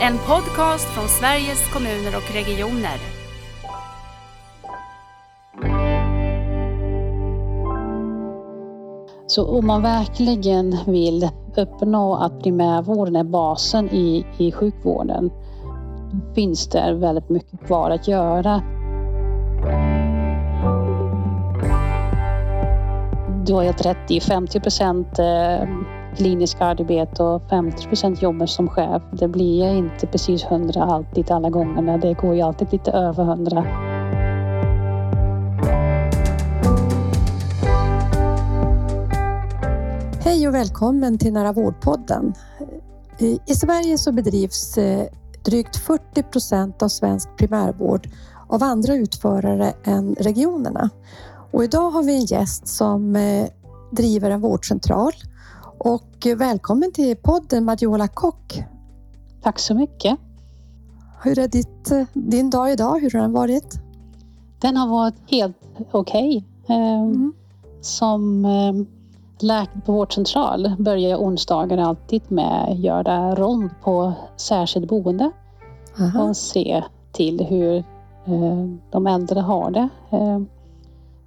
En podcast från Sveriges kommuner och regioner. Så om man verkligen vill uppnå att primärvården är basen i, i sjukvården, finns det väldigt mycket kvar att göra. Du har helt rätt i 50 procent eh, eh, kliniska arbete och 50 procent jobbar som chef. Det blir inte precis 100 alltid alla gångerna. Det går ju alltid lite över 100. Hej och välkommen till Nära vårdpodden. I Sverige så bedrivs eh, drygt 40 procent av svensk primärvård av andra utförare än regionerna. Och idag har vi en gäst som eh, driver en vårdcentral. Och välkommen till podden Madiola Kock. Tack så mycket. Hur är ditt, din dag idag? Hur har den varit? Den har varit helt okej. Okay. Mm. Som läkare på vårdcentral börjar jag onsdagar alltid med att göra rond på särskilt boende Aha. och se till hur eh, de äldre har det. Eh,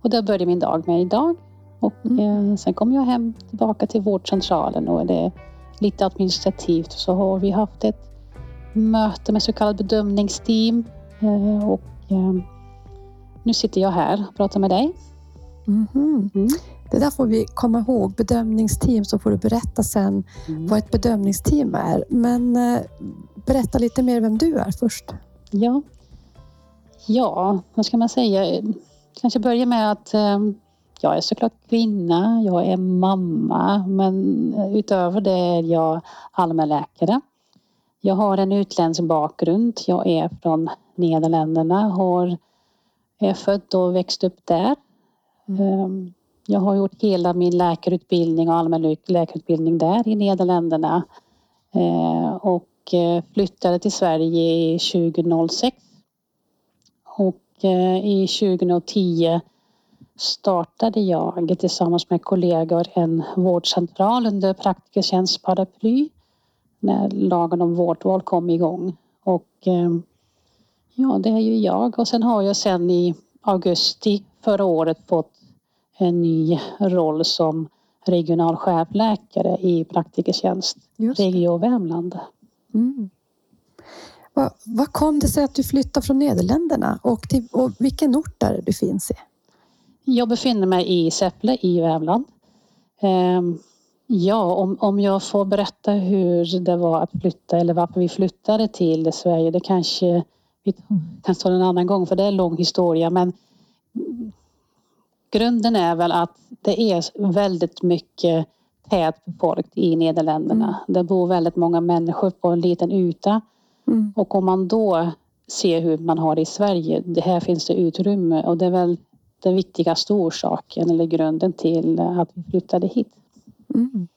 och det börjar min dag med idag. Och mm. eh, sen kommer jag hem tillbaka till vårdcentralen och det är lite administrativt. Så har vi haft ett möte med så kallat bedömningsteam eh, och eh, nu sitter jag här och pratar med dig. Mm. Mm. Det där får vi komma ihåg. Bedömningsteam, så får du berätta sen mm. vad ett bedömningsteam är. Men eh, berätta lite mer vem du är först. Ja, ja vad ska man säga? Kanske börja med att jag är såklart kvinna, jag är mamma, men utöver det är jag allmänläkare. Jag har en utländsk bakgrund. Jag är från Nederländerna, har, är född och växt upp där. Mm. Jag har gjort hela min läkarutbildning och allmän läkarutbildning där i Nederländerna. Ehm, och eh, flyttade till Sverige 2006. Och eh, i 2010 startade jag tillsammans med kollegor en vårdcentral under Praktikertjänst paraply när lagen om vårdval kom igång. Och ja, det är ju jag och sen har jag sen i augusti förra året fått en ny roll som regional chefläkare i Praktikertjänst Region Värmland. Mm. Vad, vad kom det sig att du flyttade från Nederländerna och, till, och vilken ort där du finns i? Jag befinner mig i Säffle i Värmland. Um, ja, om, om jag får berätta hur det var att flytta eller varför vi flyttade till Sverige, det kanske vi kan ta en annan gång för det är en lång historia. Men grunden är väl att det är väldigt mycket tät befolkat i Nederländerna. Mm. Det bor väldigt många människor på en liten yta. Mm. Och om man då ser hur man har det i Sverige, det här finns det utrymme och det är väl den viktigaste orsaken eller grunden till att vi flyttade hit. Mm.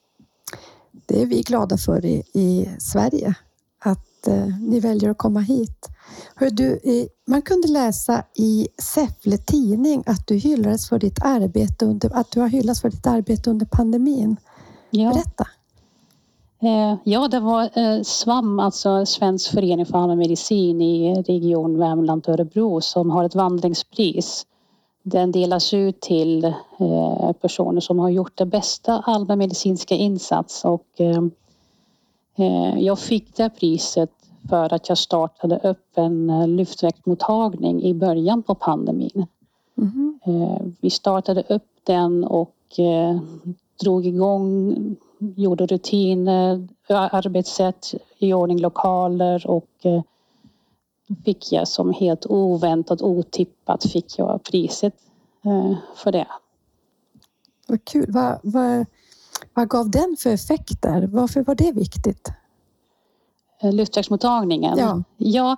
Det är vi glada för i, i Sverige, att eh, ni väljer att komma hit. Hör du, man kunde läsa i Säffle tidning att du hyllades för ditt arbete under, att du har hyllats för ditt arbete under pandemin. Ja. Berätta. Eh, ja, det var eh, SVAM, alltså Svensk förening för allmän medicin i Region Värmland Örebro som har ett vandringspris. Den delas ut till eh, personer som har gjort det bästa allmänmedicinska insats och jag fick det priset för att jag startade upp en eh, lyftväktmottagning i början på pandemin. Mm. Vi startade upp den och eh, drog igång, gjorde rutiner, arbetssätt, i ordning lokaler och fick jag som helt oväntat, otippat fick jag priset för det. Vad kul. Vad, vad, vad gav den för effekter? Varför var det viktigt? Eh, luftvägsmottagningen. Ja. ja.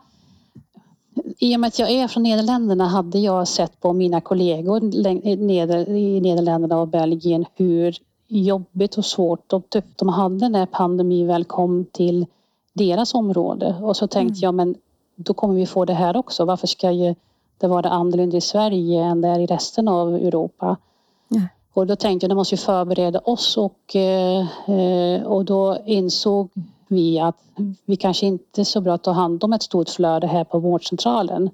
I och med att jag är från Nederländerna hade jag sett på mina kollegor i Nederländerna och Belgien hur jobbigt och svårt och tufft de hade när pandemin väl kom till deras område. Och så tänkte mm. jag, men då kommer vi få det här också. Varför ska det vara annorlunda i Sverige än det är i resten av Europa? Ja. Och då tänkte jag, att måste vi förbereda oss och, eh, och då insåg vi att vi kanske inte är så bra att ta hand om ett stort flöde här på vårdcentralen.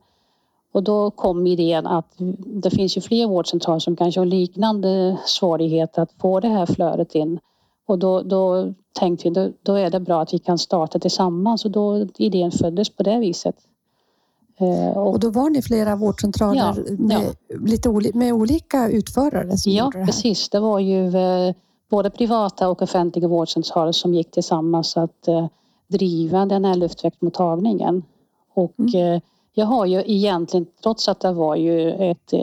Och då kom idén att det finns ju fler vårdcentraler som kanske har liknande svårigheter att få det här flödet in. Och då, då tänkte vi, då, då är det bra att vi kan starta tillsammans och då idén föddes på det viset. Eh, och, och då var ni flera vårdcentraler ja, med, ja. Lite oli, med olika utförare? Som ja, det precis. Det var ju eh, både privata och offentliga vårdcentraler som gick tillsammans att eh, driva den här luftvägsmottagningen. Och mm. jag har ju egentligen, trots att det var ju ett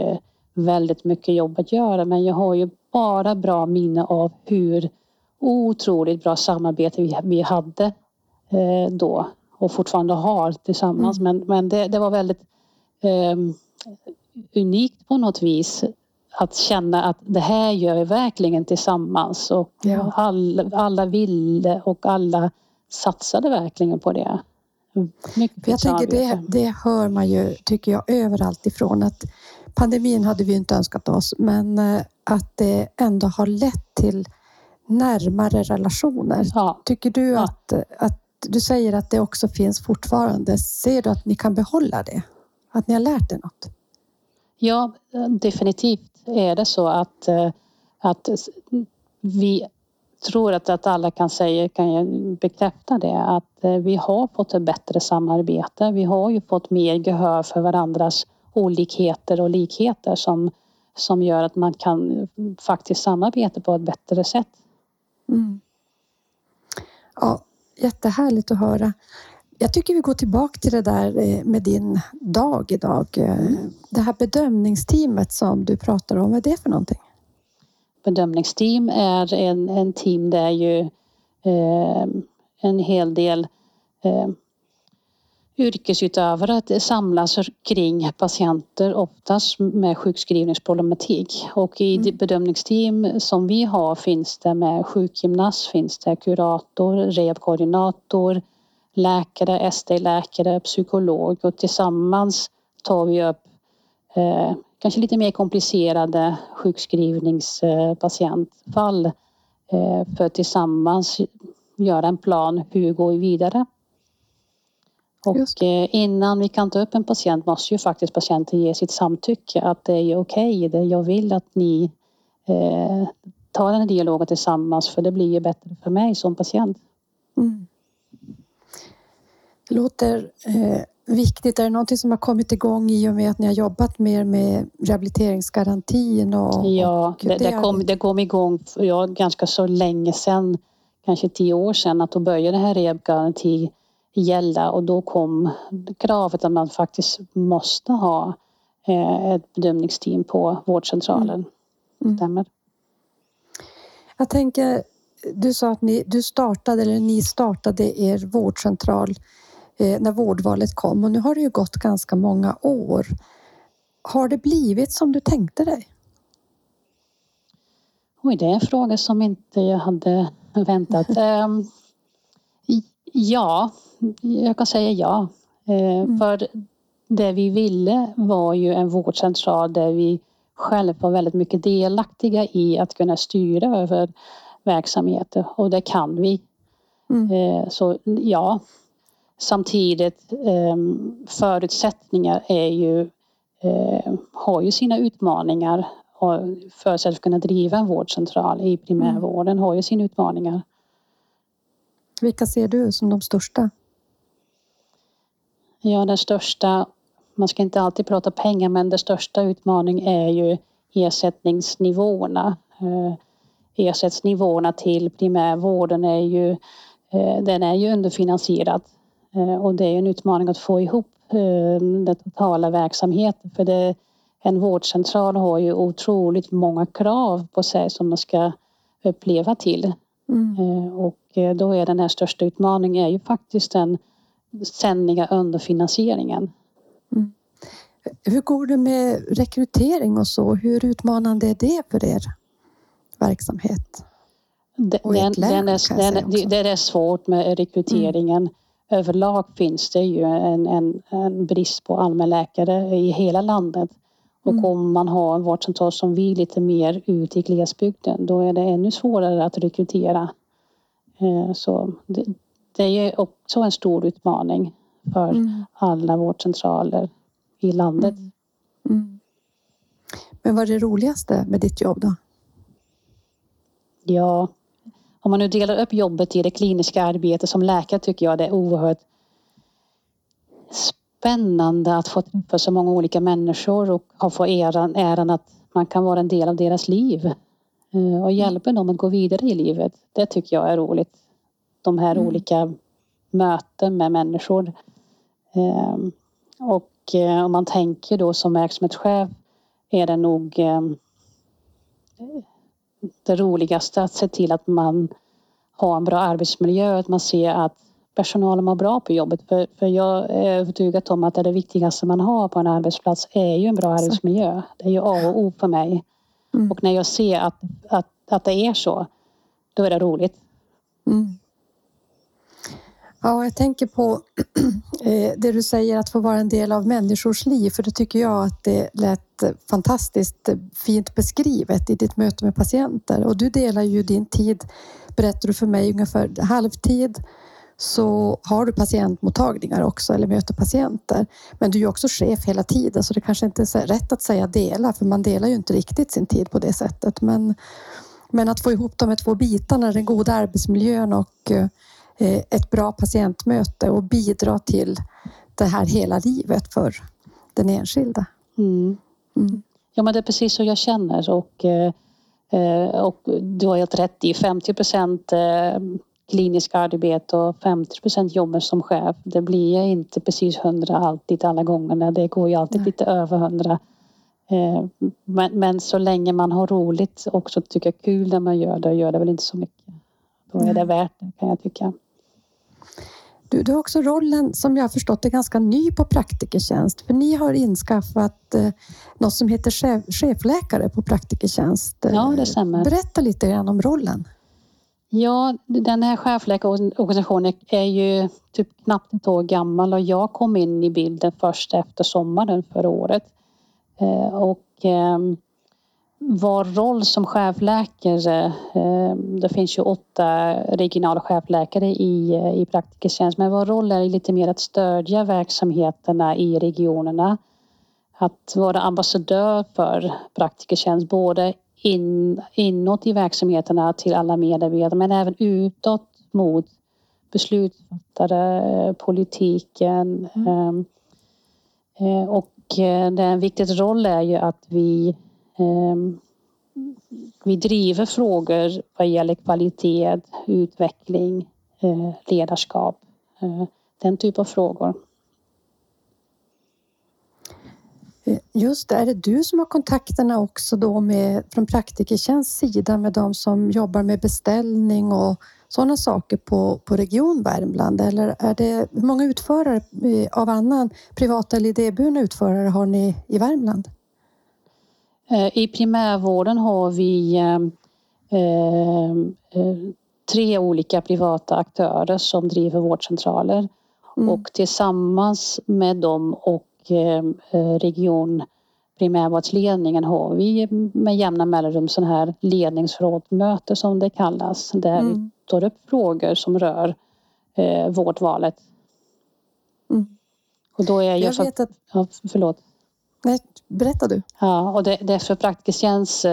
väldigt mycket jobb att göra, men jag har ju bara bra minne av hur otroligt bra samarbete vi, vi hade då och fortfarande har tillsammans. Mm. Men, men det, det var väldigt eh, unikt på något vis att känna att det här gör vi verkligen tillsammans och ja. alla, alla ville och alla satsade verkligen på det. Mycket jag tänker det, det hör man ju, tycker jag, överallt ifrån att pandemin hade vi inte önskat oss, men eh, att det ändå har lett till närmare relationer. Ja. Tycker du ja. att, att du säger att det också finns fortfarande. Ser du att ni kan behålla det? Att ni har lärt er något? Ja, definitivt är det så att, eh, att vi tror att, att alla kan säga, kan bekräfta det, att eh, vi har fått ett bättre samarbete. Vi har ju fått mer gehör för varandras olikheter och likheter som, som gör att man kan faktiskt samarbeta på ett bättre sätt. Mm. Ja, jättehärligt att höra. Jag tycker vi går tillbaka till det där eh, med din dag idag. Eh, det här bedömningsteamet som du pratar om, vad är det för någonting? Bedömningsteam är en, en team där ju eh, en hel del eh, yrkesutövare samlas kring patienter, oftast med sjukskrivningsproblematik. Och i mm. bedömningsteam som vi har finns det med sjukgymnast, finns det kurator, rehabkoordinator, läkare, ST-läkare, psykolog och tillsammans tar vi upp eh, kanske lite mer komplicerade sjukskrivningspatientfall eh, för att tillsammans göra en plan hur går vi vidare. Och eh, innan vi kan ta upp en patient måste ju faktiskt patienten ge sitt samtycke att det är okej, okay, jag vill att ni eh, tar den här dialogen tillsammans för det blir ju bättre för mig som patient. Mm. Det låter eh, viktigt. Är det någonting som har kommit igång i och med att ni har jobbat mer med rehabiliteringsgarantin? Och, ja, och det, det, kom, det kom igång ja, ganska så länge sedan, kanske tio år sedan, att då började det här rehabgarantin gälla och då kom kravet att man faktiskt måste ha eh, ett bedömningsteam på vårdcentralen. Mm. Stämmer. Jag tänker, du sa att ni, du startade, eller ni startade er vårdcentral eh, när vårdvalet kom och nu har det ju gått ganska många år. Har det blivit som du tänkte dig? Oj, det är en fråga som inte jag hade väntat. Ja, jag kan säga ja. Eh, mm. För det vi ville var ju en vårdcentral där vi själva var väldigt mycket delaktiga i att kunna styra över verksamheter och det kan vi. Mm. Eh, så ja, samtidigt ehm, förutsättningar är ju, eh, har ju sina utmaningar för att kunna driva en vårdcentral i primärvården har ju sina utmaningar. Vilka ser du som de största? Ja, den största, man ska inte alltid prata pengar, men den största utmaningen är ju ersättningsnivåerna. Eh, ersättningsnivåerna till primärvården är ju, eh, den är ju underfinansierad eh, och det är en utmaning att få ihop den totala verksamheten för det, en vårdcentral har ju otroligt många krav på sig som man ska uppleva till. Mm. Och då är den här största utmaningen är ju faktiskt den ständiga underfinansieringen. Mm. Hur går det med rekrytering och så? Hur utmanande är det för er verksamhet? Den, den, den är, den, det är svårt med rekryteringen. Mm. Överlag finns det ju en, en, en brist på allmänläkare i hela landet. Och mm. om man har en vårdcentral som vi lite mer ut i glesbygden då är det ännu svårare att rekrytera. Eh, så det, det är också en stor utmaning för Mm. alla vårdcentraler i landet. Mm. Mm. Men vad är det roligaste med ditt jobb då? Ja, om man nu delar upp jobbet i det kliniska arbetet som läkare tycker jag det är oerhört spännande att få träffa så många olika människor och ha få äran, äran att man kan vara en del av deras liv eh, och hjälpa dem att gå vidare i livet. Det tycker jag är roligt. De här Mm. olika möten med människor. Ehm, Och eh, om man tänker då som verksamhetschef är det nog ehm, det roligaste att se till att man har en bra arbetsmiljö, att man ser att personalen mår bra på jobbet. För, för jag är övertygad om att det, viktigaste man har på en arbetsplats är ju en bra Exakt. arbetsmiljö. Det är ju A och O för mig. Mm. Och när jag ser att, att, att det är så, då är det roligt. Mm. Ja, jag tänker på eh, det du säger att få vara en del av människors liv, för det tycker jag att det lät fantastiskt fint beskrivet i ditt möte med patienter. Och du delar ju din tid, berättar du för mig, ungefär halvtid så har du patientmottagningar också eller möter patienter. Men du är också chef hela tiden så det kanske inte är rätt att säga dela för man delar ju inte riktigt sin tid på det sättet. Men, men att få ihop de här två bitarna, den goda arbetsmiljön och eh, ett bra patientmöte och bidra till det här hela livet för den enskilda. Mm. Mm. Ja, men det är precis så jag känner och, eh, eh, och du har helt rätt i 50 procent eh, klinisk arbete och 50 procent jobben som chef. Det blir ju inte precis 100 alltid alla gångerna. Det går ju alltid Nej. lite över 100. Eh, Men, men så länge man har roligt och också tycker kul när man gör det, gör det väl inte så mycket. Då är det Nej. värt det kan jag tycka. Du, du har också rollen som jag har förstått är ganska ny på Praktikertjänst. För ni har inskaffat eh, något som heter chef, chefläkare på Praktikertjänst. Ja, det stämmer. Berätta lite grann om rollen. Ja, den här chefläkarorganisationen är ju typ knappt ett år gammal och jag kom in i bilden först efter sommaren förra året. Eh, och ehm, vår roll som chefläkare, ehm, det finns ju åtta regionala chefläkare i, eh, i praktikertjänst, men vår roll är lite mer att stödja verksamheterna i regionerna. Att vara ambassadör för praktikertjänst, både in, inåt i verksamheterna till alla medarbetare men även utåt mot beslutsfattare, eh, politiken. Mm. Eh, eh, Och eh, en viktig roll är ju att vi ehm, vi driver frågor vad gäller kvalitet, utveckling, eh, ledarskap. eh, Den typ av frågor. Eh, Just det, är det du som har kontakterna också då med, från Praktikertjänsts sida med de som jobbar med beställning och sådana saker på, på Region Värmland? Eller är det, hur många utförare eh, av annan privata eller idéburna utförare har ni i Värmland? Eh, I primärvården har vi eh, eh, eh, tre olika privata aktörer som driver vårdcentraler. Mm. Och tillsammans med dem och region primärvårdsledningen har vi med jämna mellanrum sån här ledningsrådmöte som det kallas. Där vi Mm. tar upp frågor som rör eh, vårdvalet. Mm. Och då är jag, Jag vet att, ja, förlåt. nej, berätta du. Ja, och det, det är för Praktikertjänst eh,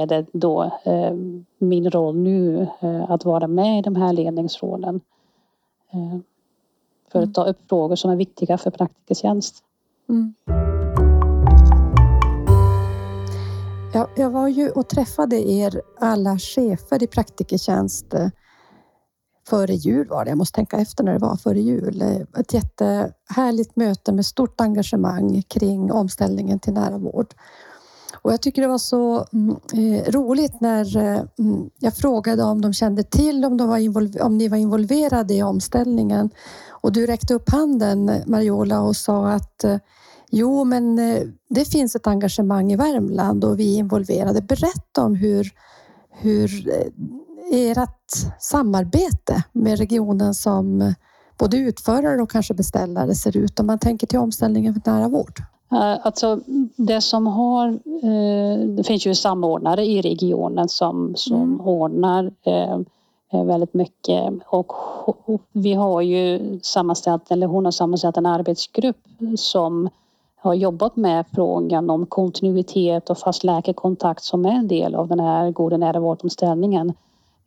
är det då eh, min roll nu eh, att vara med i de här ledningsråden. Eh, för Mm. att ta upp frågor som är viktiga för Praktikertjänst. Mm. Jag, jag var ju och träffade er alla chefer i Praktikertjänst eh, före jul var det. Jag måste tänka efter när det var före jul. Eh, ett jättehärligt möte med stort engagemang kring omställningen till nära vård. Och jag tycker det var så mm, eh, roligt när eh, mm, jag frågade om de kände till om, de var om ni var involverade i omställningen. Och du räckte upp handen, Mariola, och sa att eh, jo, men eh, det finns ett engagemang i Värmland och vi är involverade. Berätta om hur, hur eh, ert samarbete med regionen som både utförare och kanske beställare ser ut om man tänker till omställningen för nära vård. Eh, Alltså det som har, eh, det finns ju samordnare i regionen som, som Mm. ordnar eh, väldigt mycket. Och vi har ju sammanställt, eller hon har sammanställt en arbetsgrupp som har jobbat med frågan om kontinuitet och fast läkarkontakt som är en del av den här goda nära vårdomställningen.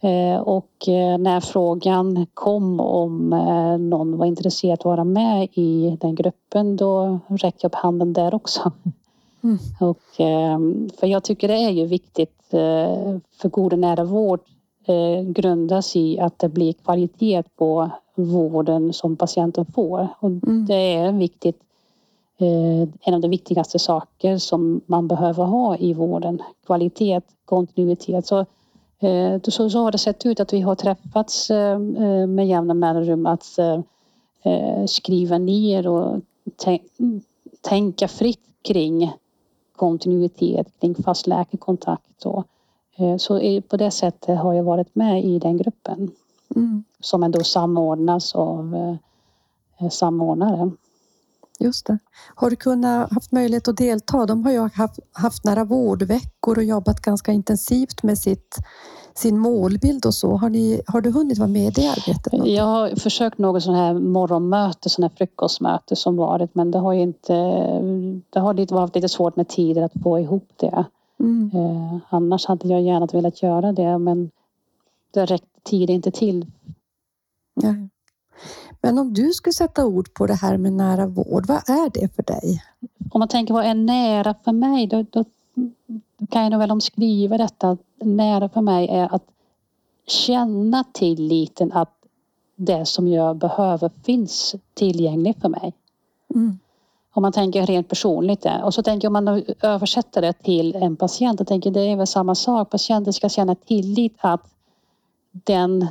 Eh, och eh, när frågan kom om eh, någon var intresserad att vara med i den gruppen då räckte jag upp handen där också. Mm. Och, för jag tycker det är ju viktigt för god och nära vård grundas i att det blir kvalitet på vården som patienten får. Och mm. det är viktigt en av de viktigaste saker som man behöver ha i vården. Kvalitet, kontinuitet. Så så, så har det sett ut att vi har träffats eh, eh, med jämna mellanrum att skriva ner och tänka fritt kring kontinuitet, kring fast läkarkontakt. Så på det sättet har jag varit med i den gruppen. Mm. Som ändå samordnas av samordnare. Just det. Har du kunnat haft möjlighet att delta? De har ju haft, haft nära vårdveckor och jobbat ganska intensivt med sitt, sin målbild och så. Har, ni, har du hunnit vara med i det arbetet? Jag har försökt något sån här morgonmöte, sån här frukostmöte som varit men det har ju inte, det har varit lite svårt med tider att få ihop det. Mm. Eh, annars hade jag gärna velat göra det men det räckte tiden inte till. Ja. Men om du skulle sätta ord på det här med nära vård, vad är det för dig? Om man tänker vad är nära för mig, då, då, kan jag nog väl omskriva detta. Nära för mig är att känna tilliten att det som jag behöver finns tillgängligt för mig. Mm. Om man tänker rent personligt det. Och så tänker jag om man översätter det till en patient. Jag tänker det är väl samma sak. Patienten ska känna tillit att den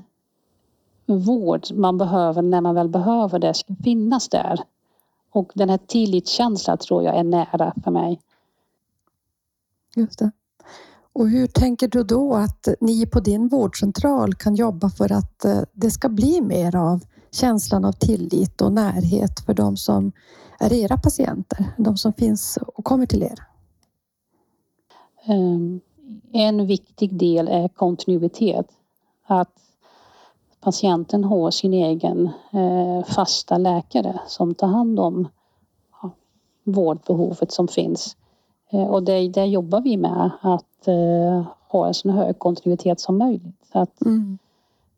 vård man behöver när man väl behöver det ska finnas där. Och den här tillitskänslan tror jag är nära för mig. Just det. Och hur tänker du då att ni på din vårdcentral kan jobba för att eh, det ska bli mer av känslan av tillit och närhet för de som är era patienter, de som finns och kommer till er? Ehm, en viktig del är kontinuitet. Att patienten har sin egen eh, fasta läkare som tar hand om vårdbehovet som finns. Eh, och det, det jobbar vi med, att eh, ha en så hög kontinuitet som möjligt. Att mm.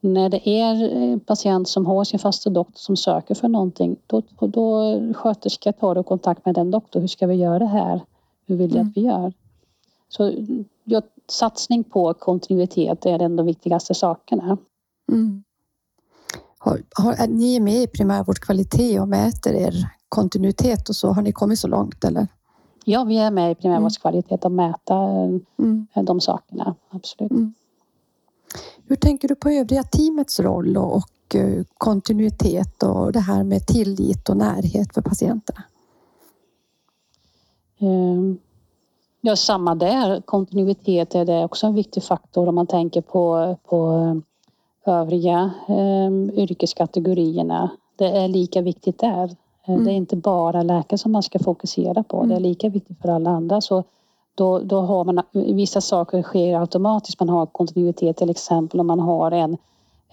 När det är en patient som har sin fasta doktor som söker för någonting, då, då sköterska tar då kontakt med den doktorn. Hur ska vi göra det här? Hur vill du mm. att vi gör? Så ja, satsning på kontinuitet är den de viktigaste sakerna. Mm. Har, har, ni är med i primärvårdskvalitet och mäter er kontinuitet och så. Har ni kommit så långt eller? Ja, vi är med i primärvårdskvalitet och mäter mm. de sakerna. Absolut. Mm. Hur tänker du på övriga teamets roll och, och eh, kontinuitet och det här med tillit och närhet för patienterna? Ehm, ja, samma där. Kontinuitet är det också en viktig faktor om man tänker på, på övriga eh, yrkeskategorierna. Det är lika viktigt där. Mm. Det är inte bara läkare som man ska fokusera på. Mm. Det är mm. lika viktigt för alla andra. Så då, då har man vissa saker sker automatiskt. Man har kontinuitet till exempel om man har en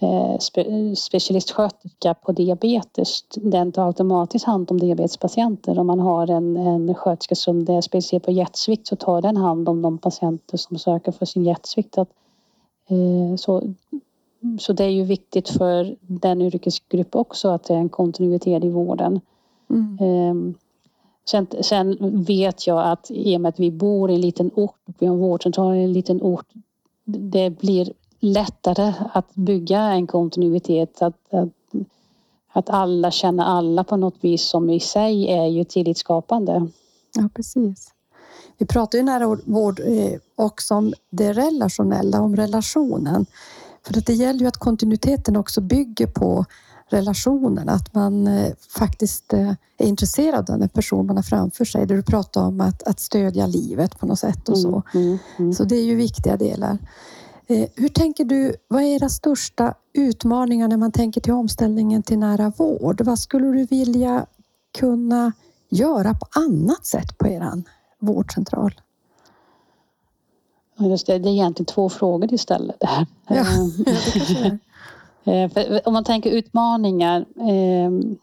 eh, spe, specialistsköterska på diabetes. Den tar automatiskt hand om diabetespatienter. Om man har en, en sköterska som är specialiserad på hjärtsvikt så tar den hand om de patienter som söker för sin hjärtsvikt. Att, eh, så så det är ju viktigt för den yrkesgrupp också att det är en kontinuitet i vården. Mm. Ehm, sen, sen, vet jag att i och med att vi bor i en liten ort, vi har en vårdcentral i en liten ort, det blir lättare att bygga en kontinuitet. Att, att, att alla känner alla på något vis som i sig är ju tillitsskapande. Ja, precis. Vi pratar ju nära vård eh, också om det relationella, om relationen. För att det gäller ju att kontinuiteten också bygger på relationen, att man eh, faktiskt eh, är intresserad av den person man har framför sig. Det du pratar om att, att stödja livet på något sätt och så. Mm, mm, mm. Så det är ju viktiga delar. Eh, hur tänker du, vad är era största utmaningar när man tänker till omställningen till nära vård? Vad skulle du vilja kunna göra på annat sätt på er vårdcentral? Just det, det är egentligen två frågor istället. Där. Ja, ja, Eh, om man tänker utmaningar. Eh,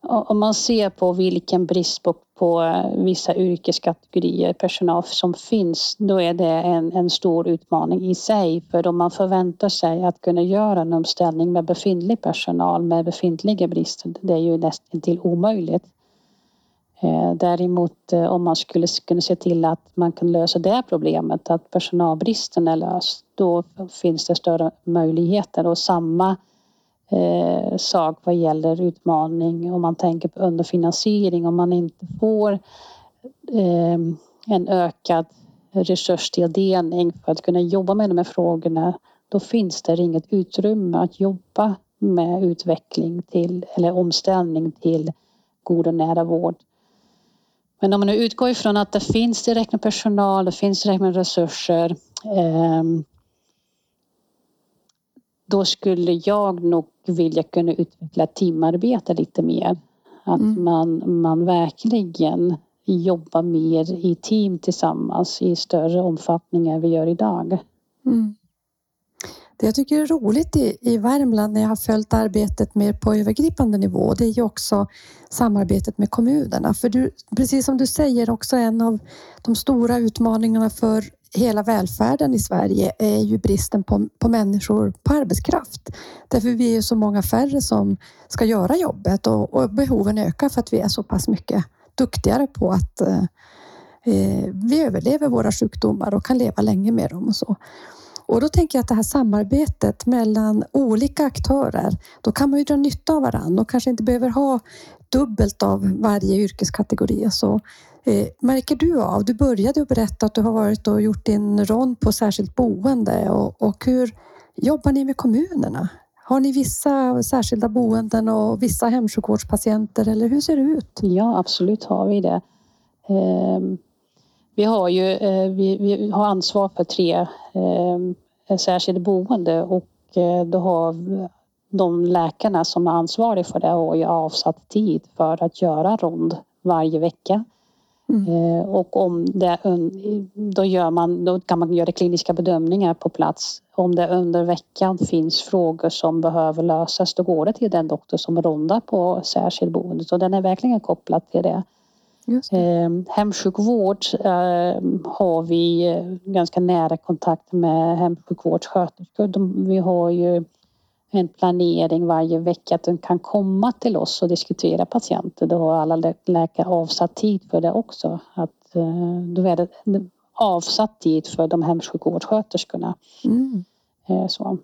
om man ser på vilken brist på, på vissa yrkeskategorier personal som finns, då är det en, en stor utmaning i sig. För om man förväntar sig att kunna göra en omställning med befintlig personal med befintliga brister, det är ju nästan till omöjligt. Eh, däremot eh, om man skulle kunna se till att man kan lösa det problemet, att personalbristen är löst, då finns det större möjligheter och samma eh, sak vad gäller utmaning om man tänker på underfinansiering, om man inte får eh, en ökad resurstilldelning för att kunna jobba med de här frågorna, då finns det inget utrymme att jobba med utveckling till eller omställning till god och nära vård. Men om man nu utgår ifrån att det finns tillräckligt med personal, det finns tillräckligt med resurser. Eh, då skulle jag nog vilja kunna utveckla teamarbete lite mer. Att mm. man, man verkligen jobbar mer i team tillsammans i större omfattning än vi gör idag. Mm. Det jag tycker är roligt i, i Värmland när jag har följt arbetet mer på övergripande nivå, det är ju också samarbetet med kommunerna. För du, precis som du säger, också en av de stora utmaningarna för hela välfärden i Sverige är ju bristen på, på människor, på arbetskraft. Därför vi är så många färre som ska göra jobbet och, och behoven ökar för att vi är så pass mycket duktigare på att eh, eh vi överlever våra sjukdomar och kan leva länge med dem och så. Och då tänker jag att det här samarbetet mellan olika aktörer, då kan man ju dra nytta av varandra och kanske inte behöver ha dubbelt av varje yrkeskategori. Så, eh, märker du av, du började att berätta att du har varit och gjort din rond på särskilt boende och, och hur jobbar ni med kommunerna? Har ni vissa särskilda boenden och vissa hemsjukvårdspatienter eller hur ser det ut? Ja, absolut har vi det. Ehm, vi har ju eh, vi, vi, har ansvar för tre eh, särskilda boende och eh, då har de läkarna som är ansvariga för det har ju avsatt tid för att göra rond varje vecka. Mm. Och om det, då, gör man, då kan man göra kliniska bedömningar på plats. Om det under veckan finns frågor som behöver lösas då går det till den doktor som rondar på särskilt boende. Så den är verkligen kopplad till det. Eh, hemsjukvård eh, har vi eh, ganska nära kontakt med hemsjukvårdssköterskor. Vi har ju en planering varje vecka att de kan komma till oss och diskutera patienter. Då har alla läkare avsatt tid för det också. Att, eh, då är det avsatt tid för de hemsjukvårdssköterskorna. Mm. Eh, så.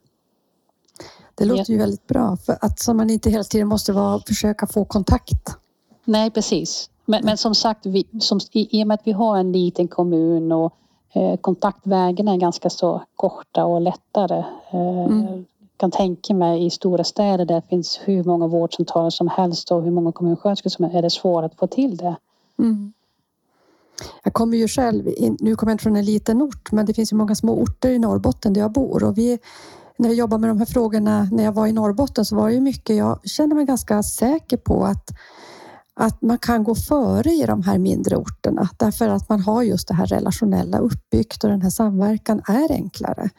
Det låter ju väldigt bra för att så man inte hela tiden måste vara, försöka få kontakt. Nej precis. Men, men som sagt, vi, som, i, i och med att vi har en liten kommun och eh, kontaktvägarna är ganska så korta och lättare. Eh, mm. kan tänka mig i stora städer där det finns hur många vårdcentraler som helst och hur många kommunsköterskor som är det svårt att få till det. Mm. Jag kommer ju själv, in, nu kommer jag inte från en liten ort, men det finns ju många små orter i Norrbotten där jag bor och vi när jag jobbade med de här frågorna när jag var i Norrbotten så var det ju mycket, jag känner mig ganska säker på att att man kan gå före i de här mindre orterna därför att man har just det här relationella uppbyggt och den här samverkan är enklare.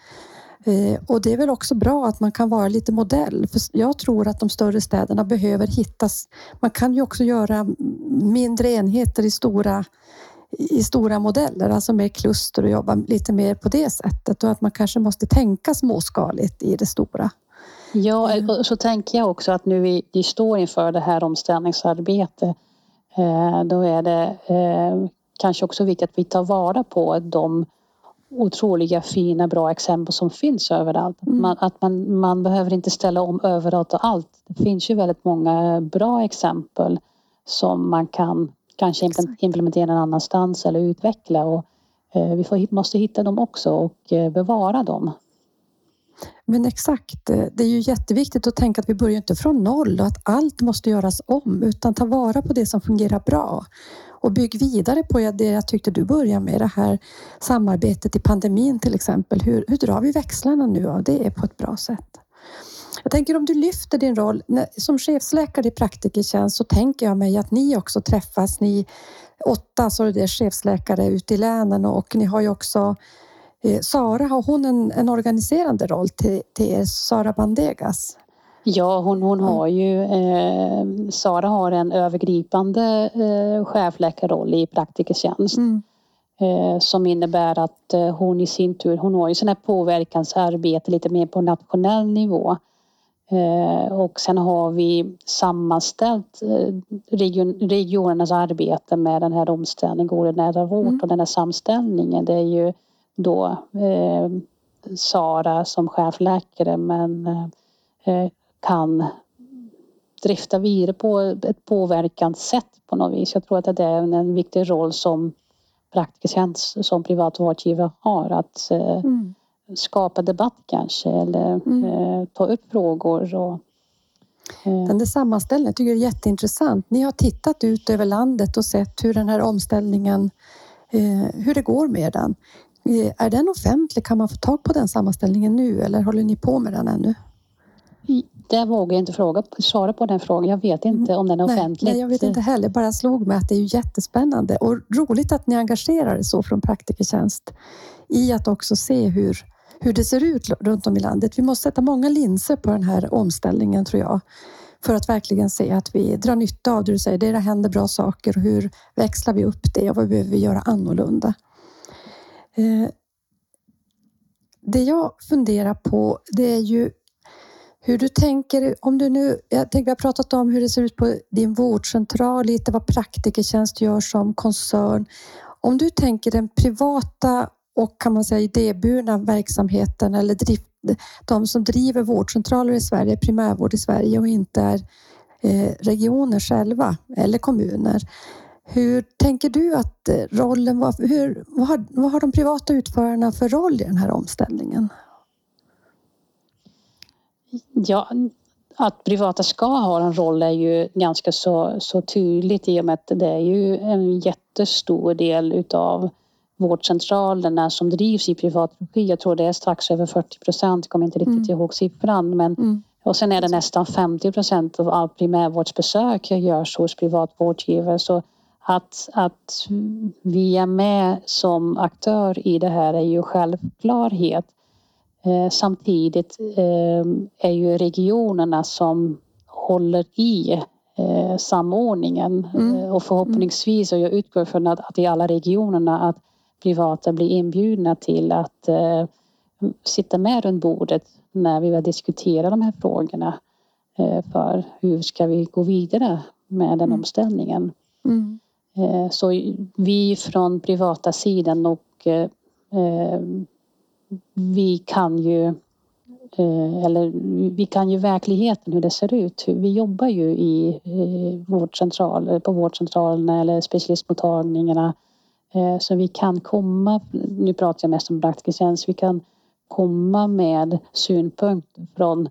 Eh, och det är väl också bra att man kan vara lite modell. För jag tror att de större städerna behöver hittas. Man kan ju också göra mindre enheter i stora, i stora modeller, alltså mer kluster och jobba lite mer på det sättet och att man kanske måste tänka småskaligt i det stora. Ja, mm. så tänker jag också att nu vi, vi står inför det här omställningsarbetet. Eh, då är det eh, kanske också viktigt att vi tar vara på de otroliga fina bra exempel som finns överallt. Mm. Man, att man, man behöver inte ställa om överallt och allt. Det finns ju väldigt många bra exempel som man kan kanske implementera någon annanstans eller utveckla och eh, vi får, måste hitta dem också och bevara dem. Men exakt, eh, det är ju jätteviktigt att tänka att vi börjar inte från noll och att allt måste göras om utan ta vara på det som fungerar bra och bygg vidare på det jag tyckte du började med, det här samarbetet i pandemin till exempel. Hur, hur drar vi växlarna nu Ja, det är på ett bra sätt? Jag tänker om du lyfter din roll som chefsläkare i Praktikertjänst så tänker jag mig att ni också träffas, ni åtta så är det chefsläkare ute i länen och ni har ju också Sara, har hon en, en organiserande roll till, till er? Sara Bandegas? Ja, hon, hon har ju, eh, Sara har en övergripande eh, chefläkarroll i praktikertjänst. Mm. Eh, som innebär att eh, hon i sin tur, hon har ju sån här påverkansarbete lite mer på nationell nivå. Eh, och sen har vi sammanställt eh, region, regionernas arbete med den här omställningen, det nära vårt Mm. och den här samställningen. Det är ju då eh, Sara som chefläkare men eh, kan drifta vidare på ett påverkanssätt på något vis. Jag tror att det är en, viktig roll som praktikertjänst som privat vårdgivare har att eh, Mm. skapa debatt kanske eller Mm. eh, ta upp frågor. Och, eh, Den där sammanställningen tycker jag är jätteintressant. Ni har tittat ut över landet och sett hur den här omställningen, eh, hur det går med den. Eh, är den offentlig? Kan man få tag på den sammanställningen nu eller håller ni på med den ännu? där vågar jag inte fråga, svara på den frågan. Jag vet inte om den är offentlig. nej, jag vet inte heller. Bara slog mig att det är ju jättespännande och roligt att ni engagerar er så från Praktikertjänst i att också se hur, hur det ser ut runt om i landet. Vi måste sätta många linser på den här omställningen tror jag. För att verkligen se att vi drar nytta av det du säger. Det händer bra saker och hur växlar vi upp det och vad behöver vi göra annorlunda? Eh, det jag funderar på det är ju hur du tänker, om du nu, jag tänker vi har pratat om hur det ser ut på din vårdcentral, lite vad Praktikertjänst gör som koncern. Om du tänker den privata och kan man säga idéburna verksamheten eller drift, de som driver vårdcentraler i Sverige, primärvård i Sverige och inte är eh, regioner själva eller kommuner. Hur tänker du att eh, rollen var? Hur, vad, har, vad har de privata utförarna för roll i den här omställningen? Ja, att privata ska ha en roll är ju ganska så, så tydligt i och med att det är ju en jättestor del utav vårdcentralerna som drivs i privat regi. Jag tror det är strax över 40 procent, kommer inte riktigt Mm. ihåg siffran. Men, Mm. och sen är det nästan 50 procent av all primärvårdsbesök görs hos privat vårdgivare. Så att, att vi är med som aktör i det här är ju självklarhet. Eh, samtidigt eh, är ju regionerna som håller i eh, samordningen Mm. Eh, och förhoppningsvis, och jag utgår från att, att i alla regionerna att privata blir inbjudna till att eh, sitta med runt bordet när vi vill diskutera de här frågorna eh, för hur ska vi gå vidare med den Mm. omställningen. Mm. Eh, så vi från privata sidan och eh, eh, vi kan ju eller vi kan ju verkligheten hur det ser ut. Vi jobbar ju i vårdcentral, på vårdcentralerna eller specialistmottagningarna. Så vi kan komma, nu pratar jag mest om praktikertjänst, vi kan komma med synpunkter från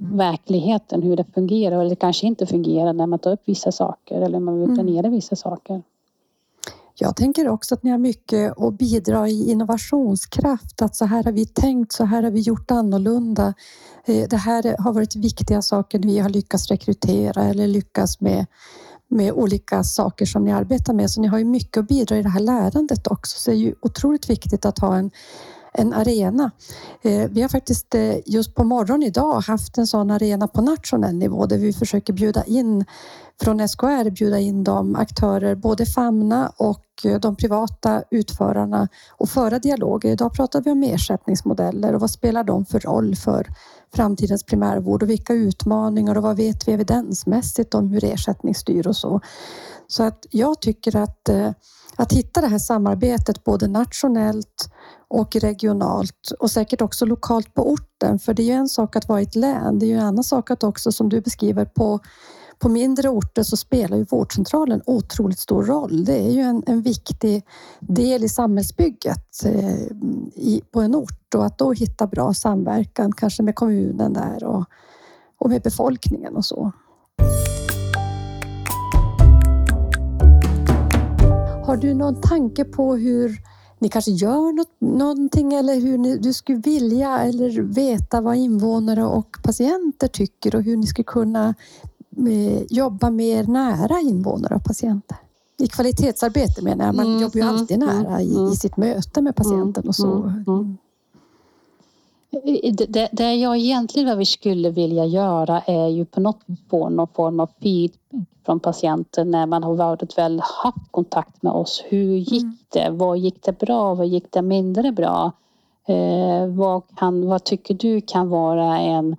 verkligheten, hur det fungerar eller kanske inte fungerar när man tar upp vissa saker eller man vill Mm. planera vissa saker. Jag tänker också att ni har mycket att bidra i innovationskraft. Att så här har vi tänkt, så här har vi gjort annorlunda. Eh, Det här har varit viktiga saker vi har lyckats rekrytera eller lyckats med, med olika saker som ni arbetar med. Så ni har ju mycket att bidra i det här lärandet också. Så det är ju otroligt viktigt att ha en, en arena. Eh, Vi har faktiskt eh, just på morgonen idag haft en sån arena på nationell nivå där vi försöker bjuda in från SKR bjuda in de aktörer, både Famna och eh, de privata utförarna och föra dialoger. Idag pratar vi om ersättningsmodeller och vad spelar de för roll för framtidens primärvård och vilka utmaningar och vad vet vi evidensmässigt om hur ersättning styr och så. Så att jag tycker att, eh, att hitta det här samarbetet både nationellt och regionalt och säkert också lokalt på orten. För det är ju en sak att vara i ett län. Det är ju en annan sak att också som du beskriver på på mindre orter så spelar ju vårdcentralen otroligt stor roll. Det är ju en, en viktig del i samhällsbygget eh, i, på en ort och att då hitta bra samverkan, kanske med kommunen där och, och med befolkningen och så. Har du någon tanke på hur ni kanske gör något, någonting eller hur ni, du skulle vilja eller veta vad invånare och patienter tycker och hur ni skulle kunna eh, jobba mer nära invånare och patienter? i kvalitetsarbete menar jag. Man Mm, jobbar ju mm, alltid nära i, mm. i sitt möte med patienten och så. Mm, mm. Det, det, jag egentligen vad vi skulle vilja göra är ju på något vis få någon form av feedback från patienten när man har varit väl haft kontakt med oss. Hur gick Mm. det? Vad gick det bra? Vad gick det mindre bra? Eh, vad, kan, vad tycker du kan vara en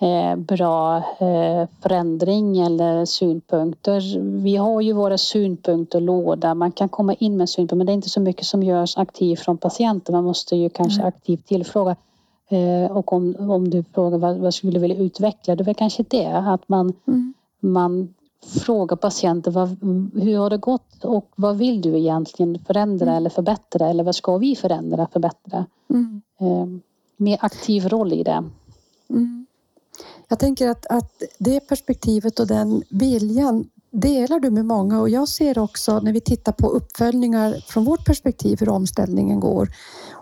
eh, bra eh, förändring eller synpunkter? Vi har ju våra synpunkter låda. Man kan komma in med synpunkter men det är inte så mycket som görs aktivt från patienten. Man måste ju kanske Nej. aktivt tillfråga. Eh, och om, om du frågar vad, vad skulle du vilja utveckla, det är väl kanske det att man, Mm. man frågar patienten vad, hur har det gått och vad vill du egentligen förändra Mm. eller förbättra eller vad ska vi förändra förbättra? Mm. Eh, mer aktiv roll i det. Mm. Jag tänker att, att det perspektivet och den viljan delar du med många och jag ser också när vi tittar på uppföljningar från vårt perspektiv hur omställningen går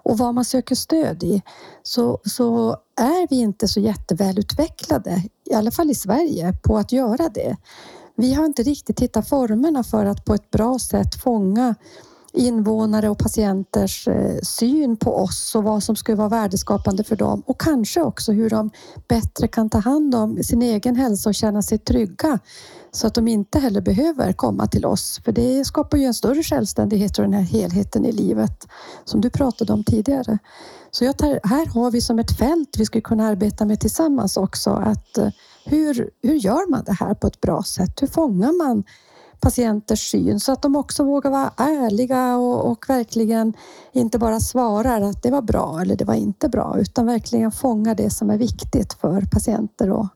och vad man söker stöd i så, så är vi inte så jättevälutvecklade, i alla fall i Sverige, på att göra det. Vi har inte riktigt hittat formerna för att på ett bra sätt fånga invånare och patienters eh, syn på oss och vad som skulle vara värdeskapande för dem och kanske också hur de bättre kan ta hand om sin egen hälsa och känna sig trygga så att de inte heller behöver komma till oss. För det skapar ju en större självständighet och den här helheten i livet som du pratade om tidigare. Så jag tar, här har vi som ett fält vi skulle kunna arbeta med tillsammans också. Att eh, hur, hur gör man det här på ett bra sätt? Hur fångar man patienters syn så att de också vågar vara ärliga och, och verkligen inte bara svarar att det var bra eller det var inte bra utan verkligen fånga det som är viktigt för patienter och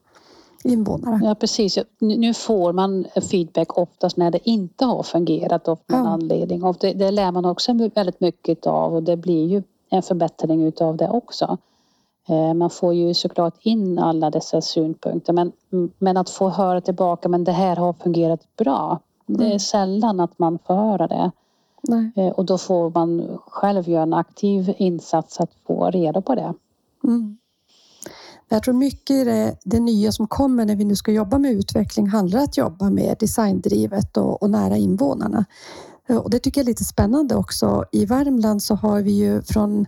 invånare. Ja precis. Nu får man feedback oftast när det inte har fungerat av någon Ja. anledning. Och det, det lär man också väldigt mycket av och det blir ju en förbättring utav det också. Eh, Man får ju såklart in alla dessa synpunkter men, men att få höra tillbaka men det här har fungerat bra. Det är Mm. sällan att man får höra det. Nej. Eh, Och då får man själv göra en aktiv insats att få reda på det. Mm. Jag tror mycket i det, det nya som kommer när vi nu ska jobba med utveckling handlar att jobba med designdrivet och, och nära invånarna. Eh, Och det tycker jag är lite spännande också. I Värmland så har vi ju från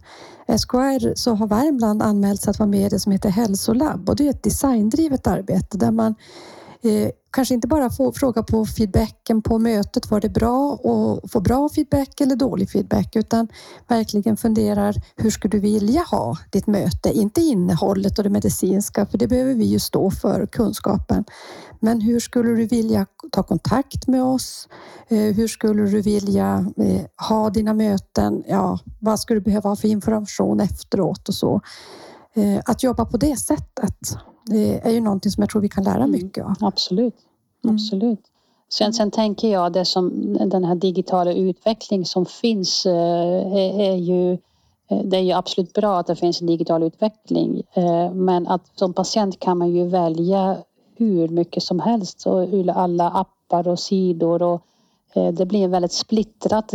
SKR så har Värmland anmält sig att vara med i det som heter Hälsolabb och det är ett designdrivet arbete där man eh, kanske inte bara få, fråga på feedbacken på mötet, var det bra och få bra feedback eller dålig feedback utan verkligen funderar hur skulle du vilja ha ditt möte? Inte innehållet och det medicinska för det behöver vi ju stå för, kunskapen. Men hur skulle du vilja ta kontakt med oss? Eh, Hur skulle du vilja eh, ha dina möten? Ja, vad skulle du behöva ha för information efteråt och så? Eh, att jobba på det sättet är ju någonting som jag tror vi kan lära Mm. mycket av. Absolut. Mm. Absolut. Sen, sen tänker jag det som den här digitala utveckling som finns eh, är, är ju eh, det är ju absolut bra att det finns en digital utveckling eh, men att som patient kan man ju välja hur mycket som helst och ur alla appar och sidor och det blir en väldigt splittrat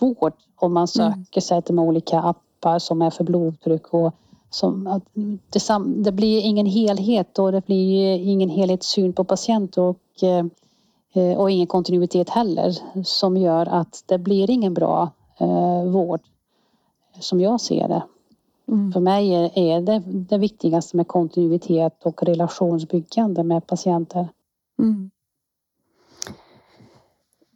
vård om man söker sig till de olika appar som är för blodtryck och som att det, sam, det blir ingen helhet och det blir ingen helhetssyn på patient och, eh, och ingen kontinuitet heller som gör att det blir ingen bra eh, vård som jag ser det. Mm. För mig är, är det det viktigaste med kontinuitet och relationsbyggande med patienter. Mm.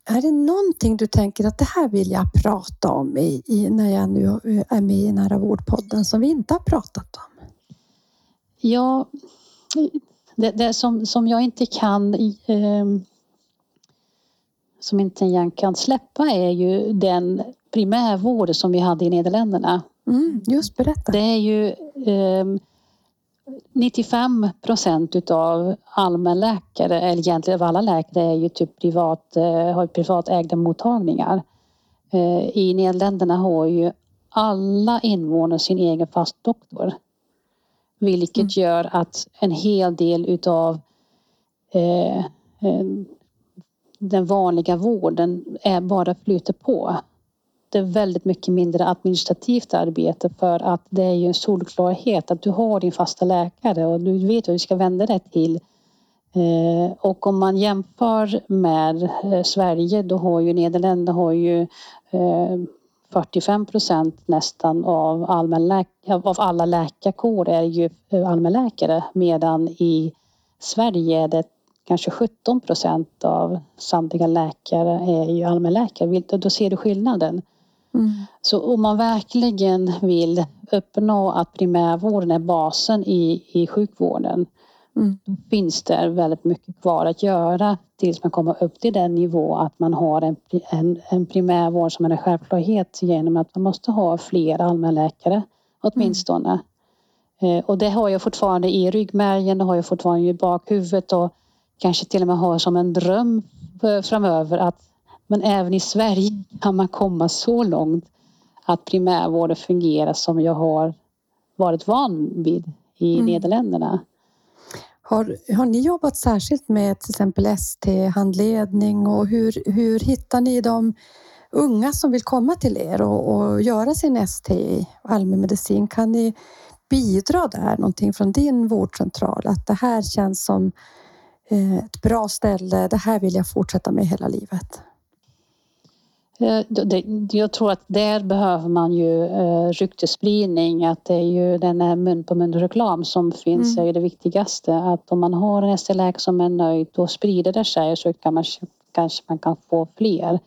Är det någonting du tänker att det här vill jag prata om i, i, när jag nu är med i Nära vårdpodden som vi inte har pratat om? Ja, det, det som, som jag inte kan eh, som inte jag kan släppa är ju den primärvård som vi hade i Nederländerna. Mm, just berätta. Det är ju eh, 95 procent utav allmänläkare, eller egentligen av alla läkare, är ju typ privat, eh, har privatägda mottagningar. Eh, I Nederländerna har ju alla invånare sin egen fast doktor. Vilket Mm. gör att en hel del utav eh, den vanliga vården är bara flyter på. Det är väldigt mycket mindre administrativt arbete för att det är ju en solklarhet att du har din fasta läkare och du vet vad du ska vända dig till eh, och om man jämför med eh, Sverige då har ju Nederländerna har ju eh, 45 procent nästan av, av alla läkarkår är ju allmänläkare medan i Sverige är det kanske 17 procent av samtliga läkare är ju allmänläkare. Då ser du skillnaden. Mm. Så om man verkligen vill uppnå att primärvården är basen i, i sjukvården mm. då finns det väldigt mycket kvar att göra tills man kommer upp till den nivå att man har en, en, en primärvård som är en självklarhet genom att man måste ha fler allmänläkare åtminstone. Mm. Och det har jag fortfarande i ryggmärgen, det har jag fortfarande i bakhuvudet och kanske till och med har som en dröm framöver att men även i Sverige kan man komma så långt att primärvården fungerar som jag har varit van vid i mm. Nederländerna. Har, har ni jobbat särskilt med till exempel ST-handledning och hur, hur hittar ni de unga som vill komma till er och, och göra sin ST i allmänmedicin? Kan ni bidra där någonting från din vårdcentral? Att det här känns som eh, ett bra ställe. Det här vill jag fortsätta med hela livet. Eh, jag tror att där behöver man ju eh, ryktesspridning, att det är ju den här mun på mun reklam som finns mm. är det viktigaste. Att om man har en ST-läkare som är nöjd då sprider det sig så kan man, kanske man kan få fler.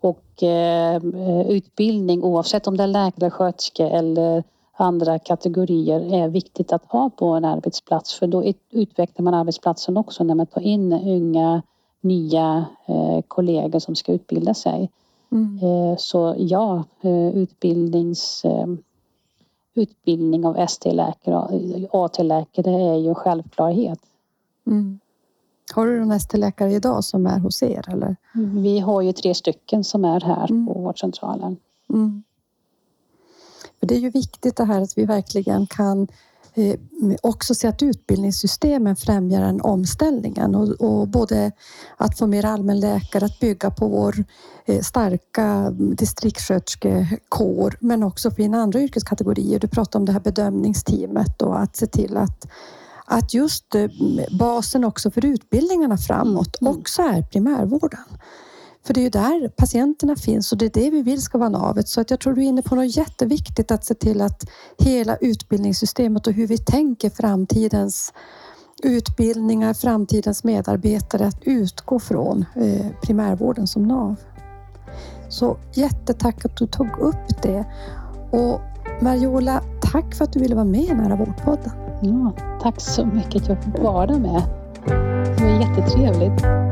Och eh, utbildning oavsett om det är läkare, sköterska eller andra kategorier är viktigt att ha på en arbetsplats för då utvecklar man arbetsplatsen också när man tar in unga nya eh, kollegor som ska utbilda sig. Mm. Eh, så ja, eh, utbildnings, eh, utbildning av ST-läkare och AT-läkare är ju en självklarhet. Mm. Har du någon ST-läkare idag som är hos er? Eller? Vi har ju tre stycken som är här mm. på vårdcentralen. Mm. Det är ju viktigt det här att vi verkligen kan Eh, också se att utbildningssystemen främjar den omställningen och, och, både att få mer allmänläkare, att bygga på vår eh, starka distriktssköterskekår men också få in andra yrkeskategorier. Du pratade om det här bedömningsteamet och att se till att att just eh, basen också för utbildningarna framåt mm. också är primärvården. För det är ju där patienterna finns och det är det vi vill ska vara navet. Så att jag tror du är inne på något jätteviktigt att se till att hela utbildningssystemet och hur vi tänker framtidens utbildningar, framtidens medarbetare att utgå från eh, primärvården som nav. Så jättetack att du tog upp det. Och Mariola, tack för att du ville vara med i Nära vårdpodden. Ja, tack så mycket att jag fick vara med. Det var jättetrevligt.